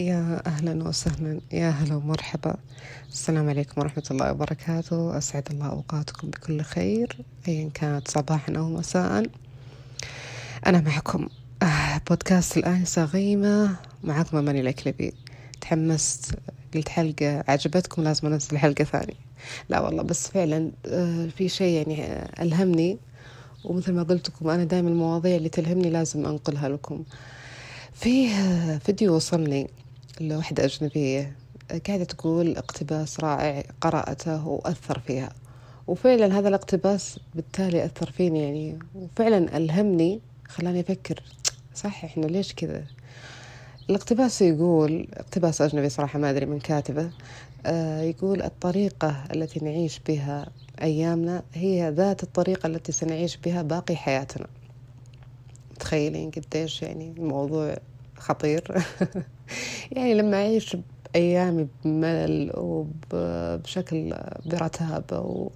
يا أهلا وسهلا يا هلا ومرحبا. السلام عليكم ورحمة الله وبركاته. أسعد الله أوقاتكم بكل خير أيا كانت صباحا أو مساء. أنا معكم آه، بودكاست الآنسة غيمة معكم أماني الأكلبي تحمست قلت حلقة عجبتكم لازم أنزل حلقة ثانية. لا والله بس فعلا آه، في شيء يعني آه، ألهمني. ومثل ما قلت لكم أنا دائما المواضيع اللي تلهمني لازم أنقلها لكم. فيه فيديو وصلني. لوحدة أجنبية قاعدة تقول اقتباس رائع قرأته وأثر فيها. وفعلا هذا الاقتباس بالتالي أثر فيني يعني وفعلا ألهمني خلاني أفكر صح إحنا ليش كذا؟ الاقتباس يقول اقتباس أجنبي صراحة ما أدري من كاتبه آه يقول الطريقة التي نعيش بها أيامنا هي ذات الطريقة التي سنعيش بها باقي حياتنا. تخيلين قديش يعني الموضوع خطير. يعني لما أعيش أيامي بملل وبشكل برتابة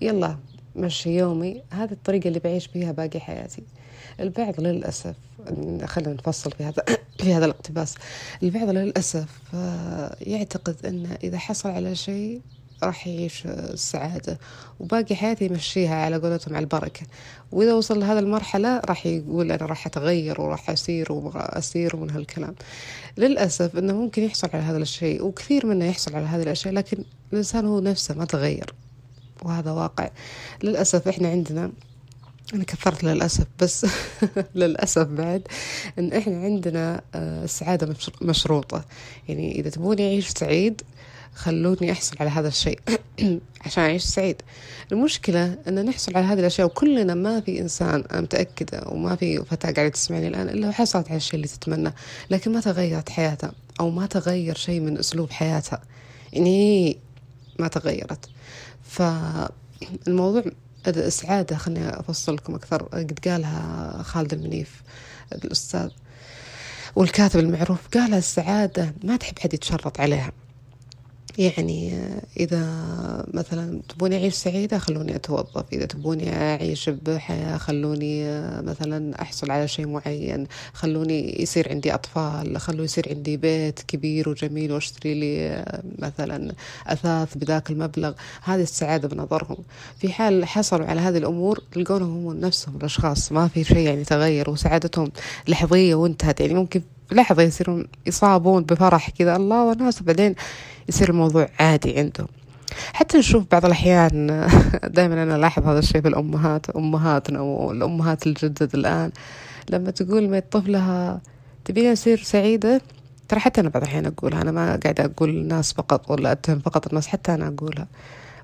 ويلا مشي يومي هذه الطريقة اللي بعيش بها باقي حياتي. البعض للأسف خلينا نفصل في هذا في هذا الاقتباس. البعض للأسف آه، يعتقد أنه إذا حصل على شيء راح يعيش السعادة. وباقي حياتي يمشيها على قولتهم على البركة. وإذا وصل لهذه المرحلة راح يقول أنا راح أتغير وراح أسير وأبغى أسير ومن هالكلام. للأسف أنه ممكن يحصل على هذا الشيء وكثير منه يحصل على هذه الأشياء لكن الإنسان هو نفسه ما تغير. وهذا واقع. للأسف إحنا عندنا أنا كثرت للأسف بس للأسف بعد إن إحنا عندنا السعادة آه، مشروطة. يعني إذا تبوني أعيش سعيد خلوني أحصل على هذا الشيء. عشان أعيش سعيد. المشكلة أن نحصل على هذه الأشياء وكلنا ما في إنسان أنا متأكدة وما في فتاة قاعدة تسمعني الآن إلا حصلت على الشيء اللي تتمنى لكن ما تغيرت حياتها أو ما تغير شيء من أسلوب حياتها. يعني ما تغيرت. فالموضوع السعادة خليني أفصل لكم أكثر. قد قالها خالد المنيف الأستاذ والكاتب المعروف قال السعادة ما تحب حد يتشرط عليها. يعني إذا مثلا تبوني أعيش سعيدة خلوني أتوظف. إذا تبوني أعيش بحياة خلوني مثلا أحصل على شيء معين. خلوني يصير عندي أطفال خلوني يصير عندي بيت كبير وجميل وأشتري لي مثلا أثاث بذاك المبلغ. هذه السعادة بنظرهم. في حال حصلوا على هذه الأمور تلقونهم هم نفسهم الأشخاص. ما في شيء يعني تغير وسعادتهم لحظية وانتهت. يعني ممكن لحظة يصيرون يصابون بفرح كذا. الله وناس بعدين يصير الموضوع عادي عندهم. حتى نشوف بعض الأحيان دائما أنا ألاحظ هذا الشيء الأمهات أمهاتنا والأمهات الجدد الآن. لما تقول ما طفلها تبين أصير سعيدة؟ ترى حتى أنا بعض الأحيان أقولها. أنا ما قاعدة أقول الناس فقط ولا أتهم فقط الناس حتى أنا أقولها.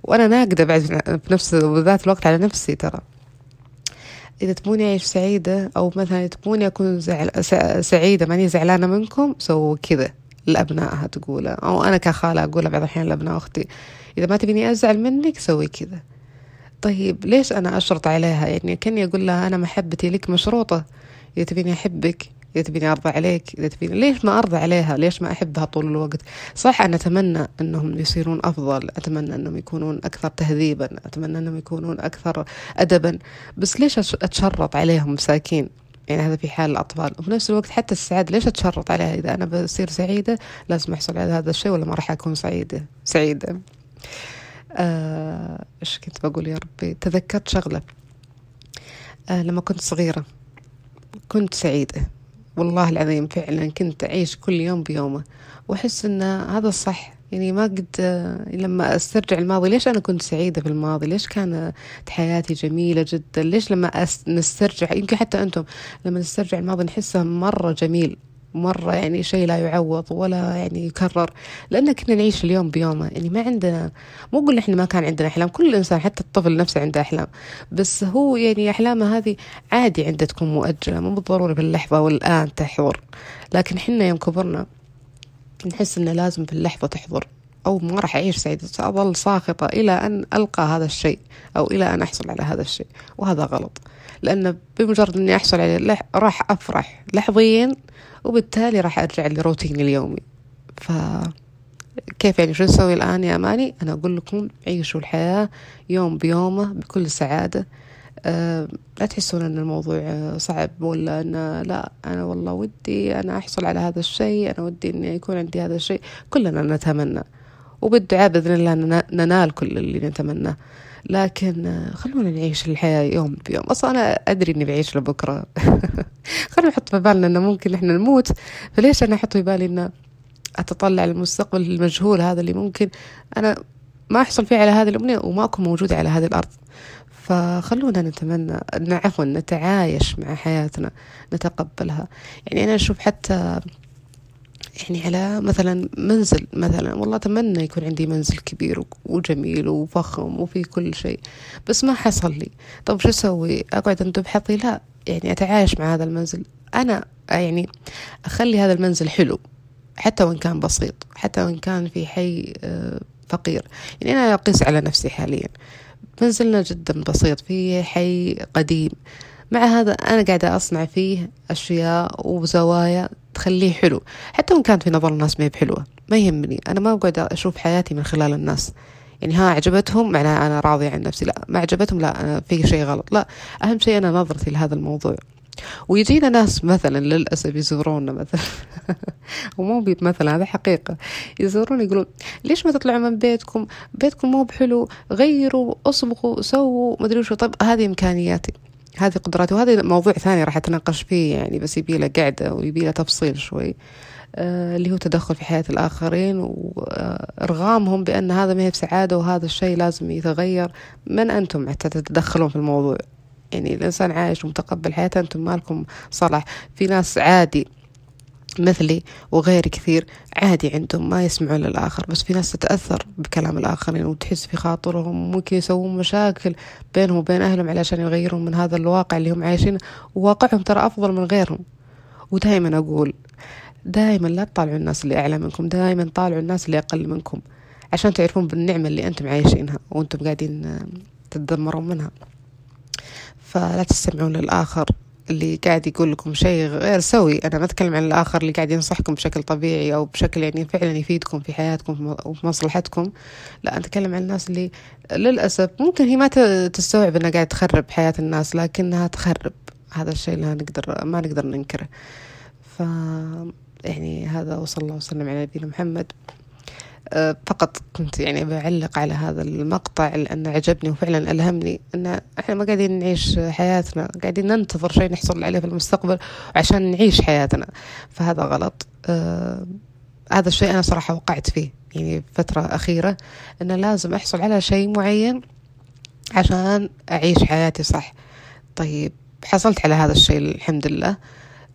وأنا ناقدة بعد في نفس بذات الوقت على نفسي ترى. إذا تبوني أعيش سعيدة أو مثلا تبوني أكون زعل سعيدة ماني زعلانة منكم سووا كذا. لأبنائها تقوله. أو أنا كخالة أقولها بعض الأحيان لأبناء أختي إذا ما تبيني أزعل منك سوي كذا. طيب ليش أنا أشرط عليها؟ يعني كني أقول لها أنا محبتي لك مشروطة. إذا تبيني أحبك إذا تبيني أرضى عليك إذا تبيني ليش ما أرضى عليها؟ ليش ما أحبها طول الوقت؟ صح أنا أتمنى أنهم يصيرون أفضل أتمنى أنهم يكونون أكثر تهذيبا أتمنى أنهم يكونون أكثر أدبا. بس ليش أتشرط عليهم مساكين؟ يعني هذا في حال الأطفال. وفي نفس الوقت حتى السعادة ليش أتشرط عليها؟ إذا أنا بصير سعيدة لازم أحصل على هذا الشيء ولا ما راح أكون سعيدة؟ سعيدة. آه، إيش كنت بقول يا ربي؟ تذكرت شغلة. آه لما كنت صغيرة كنت سعيدة. والله العظيم فعلا كنت أعيش كل يوم بيومه. وأحس أن هذا الصح. يعني ما قد لما أسترجع الماضي ليش أنا كنت سعيدة في الماضي ليش كانت حياتي جميلة جدا؟ ليش لما نسترجع يمكن حتى أنتم لما نسترجع الماضي نحسه مرة جميل مرة يعني شيء لا يعوض ولا يعني يكرر لأن كنا نعيش اليوم بيومه. يعني ما عندنا مو قول إحنا ما كان عندنا أحلام كل إنسان حتى الطفل نفسه عنده أحلام. بس هو يعني أحلامه هذه عادي عنده تكون مؤجلة مو بالضروري باللحظة والآن تحضر لكن حنا يوم كبرنا نحس إنه لازم في اللحظة تحضر. أو ما راح أعيش سعيدة سأظل ساخطة إلى أن ألقى هذا الشيء أو إلى أن أحصل على هذا الشيء وهذا غلط. لأن بمجرد أني أحصل عليه راح أفرح لحظيا وبالتالي راح أرجع لروتيني اليومي. ف كيف يعني؟ شو نسوي الآن يا أماني أنا أقول لكم عيشوا الحياة يوم بيومه بكل سعادة. لا تحسون أن الموضوع صعب ولا أن لا أنا والله ودي أنا أحصل على هذا الشيء أنا ودي أن يكون عندي هذا الشيء. كلنا نتمنى وبالدعاء بإذن الله ننال كل اللي نتمناه. لكن خلونا نعيش الحياة يوم بيوم. أصلا أنا أدري إني بعيش لبكرة. خلونا نحط في بالنا إنه ممكن إحنا نموت. فليش أنا أحط في بالي إنه أتطلع للمستقبل المجهول هذا اللي ممكن؟ أنا ما أحصل فيه على هذه الأمنية وما أكون موجودة على هذه الأرض. فخلونا نتمنى عفوا نتعايش مع حياتنا نتقبلها. يعني أنا أشوف حتى يعني على مثلا منزل مثلا والله أتمنى يكون عندي منزل كبير وجميل وفخم وفي كل شيء بس ما حصل لي. طب شو أسوي؟ أقعد أندب حظي؟ لا. يعني أتعايش مع هذا المنزل. أنا يعني أخلي هذا المنزل حلو حتى وإن كان بسيط حتى وإن كان في حي آه، فقير. يعني أنا أقيس على نفسي حاليا. منزلنا جدا بسيط في حي قديم. مع هذا أنا قاعدة أصنع فيه أشياء وزوايا تخليه حلو. حتى وإن كانت في نظر الناس ما هي بحلوة ما يهمني. أنا ما أقعد أشوف حياتي من خلال الناس. يعني ها عجبتهم معناها أنا راضية عن نفسي. لا ما عجبتهم لا أنا في شيء غلط. لا أهم شيء أنا نظرتي لهذا الموضوع. ويجينا ناس مثلا للأسف يزورونا مثلا. ومو بيت مثلا هذا حقيقة. يزورون يقولون ليش ما تطلعوا من بيتكم؟ بيتكم مو بحلو غيروا اصبغوا سووا مدري وشو. طب هذه إمكانياتي هذه قدراتي. وهذا موضوع ثاني راح أتناقش فيه يعني بس يبي له قعدة ويبي له تفصيل شوي. آه اللي هو تدخل في حياة الآخرين وإرغامهم بأن هذا ما هي بسعادة وهذا الشيء لازم يتغير. من أنتم حتى تتدخلون في الموضوع؟ يعني الإنسان عايش ومتقبل حياته أنتم مالكم صلاح. في ناس عادي مثلي وغيري كثير عادي عندهم ما يسمعون للآخر بس في ناس تتأثر بكلام الآخرين وتحس في خاطرهم ممكن يسوون مشاكل بينهم وبين أهلهم علشان يغيرون من هذا الواقع اللي هم عايشينه وواقعهم ترى أفضل من غيرهم. ودائما أقول دائما لا تطالعوا الناس اللي أعلى منكم دائما طالعوا الناس اللي أقل منكم عشان تعرفون بالنعمة اللي أنتم عايشينها وأنتم قاعدين تتدمرون منها. فلا تستمعون للآخر اللي قاعد يقول لكم شيء غير سوي. أنا ما أتكلم عن الآخر اللي قاعد ينصحكم بشكل طبيعي أو بشكل يعني فعلا يفيدكم في حياتكم وفي مصلحتكم. لا أتكلم عن الناس اللي للأسف ممكن هي ما تستوعب أنها قاعد تخرب حياة الناس لكنها تخرب. هذا الشيء اللي نقدر ما نقدر ننكره. ف يعني هذا وصلى الله وسلم على نبينا محمد. فقط كنت يعني بعلق على هذا المقطع لأنه عجبني وفعلا ألهمني أن إحنا ما قاعدين نعيش حياتنا قاعدين ننتظر شيء نحصل عليه في المستقبل عشان نعيش حياتنا. فهذا غلط. آه هذا الشيء أنا صراحة وقعت فيه. يعني فترة أخيرة أنه لازم أحصل على شيء معين عشان أعيش حياتي صح. طيب حصلت على هذا الشيء الحمد لله.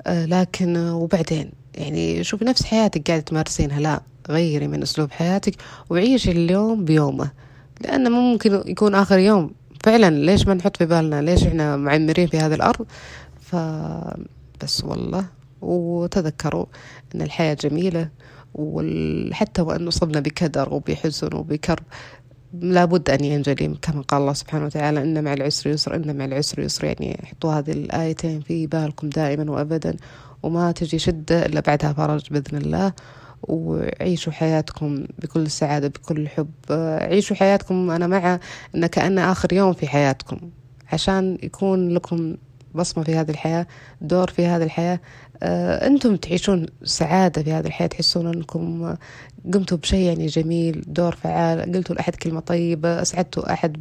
آه لكن وبعدين؟ يعني شوفي نفس حياتك قاعدة تمارسينها لا. غيري من أسلوب حياتك وعيشي اليوم بيومه. لأنه ممكن يكون آخر يوم. فعلا ليش ما نحط في بالنا؟ ليش إحنا معمرين في هذه الأرض؟ فبس والله. وتذكروا أن الحياة جميلة وحتى وأن أصبنا بكدر وبحزن وبكرب لابد أن ينجلي. كما قال الله سبحانه وتعالى إن مع العسر يسر إن مع العسر يسر. يعني حطوا هذه الآيتين في بالكم دائما وأبدا وما تجي شدة إلا بعدها فرج بإذن الله. وعيشوا حياتكم بكل سعادة بكل حب. عيشوا حياتكم أنا مع أن كأن آخر يوم في حياتكم. عشان يكون لكم بصمة في هذه الحياة دور في هذه الحياة. آه، أنتم تعيشون سعادة في هذه الحياة تحسون أنكم قمتوا بشيء يعني جميل دور فعال قلتوا لأحد كلمة طيبة أسعدتوا أحد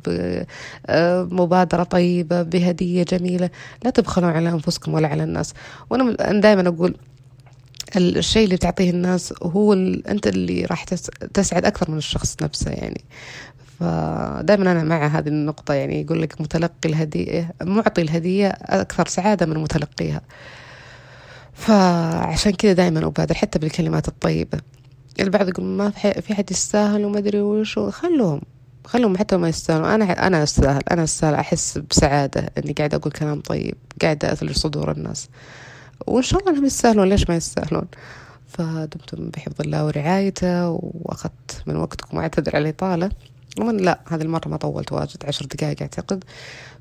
بمبادرة طيبة بهدية جميلة. لا تبخلوا على أنفسكم ولا على الناس. وأنا دائما أقول الشيء اللي تعطيه الناس هو أنت اللي راح تسعد أكثر من الشخص نفسه يعني. فدائما أنا مع هذه النقطة يعني يقول لك متلقي الهدية معطي الهدية أكثر سعادة من متلقيها. فعشان كذا دائما أبادر حتى بالكلمات الطيبة. البعض يقول ما في حد يستاهل وما أدري وشو خلوهم خلهم حتى ما يستاهلوا أنا أنا أستاهل أنا أستاهل أحس بسعادة إني قاعدة أقول كلام طيب قاعدة أثلج صدور الناس. وإن شاء الله أنهم يستاهلون ليش ما يستاهلون؟ فدمتم بحفظ الله ورعايته وأخذت من وقتكم وأعتذر على الإطالة. ومن لا هذه المرة ما طولت واجد عشر دقائق أعتقد.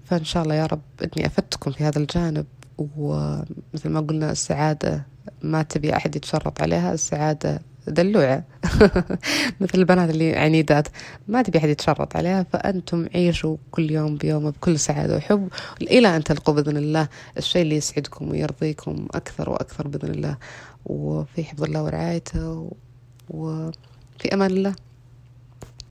فإن شاء الله يا رب إني أفدتكم في هذا الجانب ومثل ما قلنا السعادة ما تبي أحد يتشرط عليها السعادة دلوعة مثل البنات اللي عنيدات ما تبي أحد يتشرط عليها فأنتم عيشوا كل يوم بيومه بكل سعادة وحب. إلى أن تلقوا بإذن الله الشيء اللي يسعدكم ويرضيكم أكثر وأكثر بإذن الله. وفي حفظ الله ورعايته وفي أمان الله.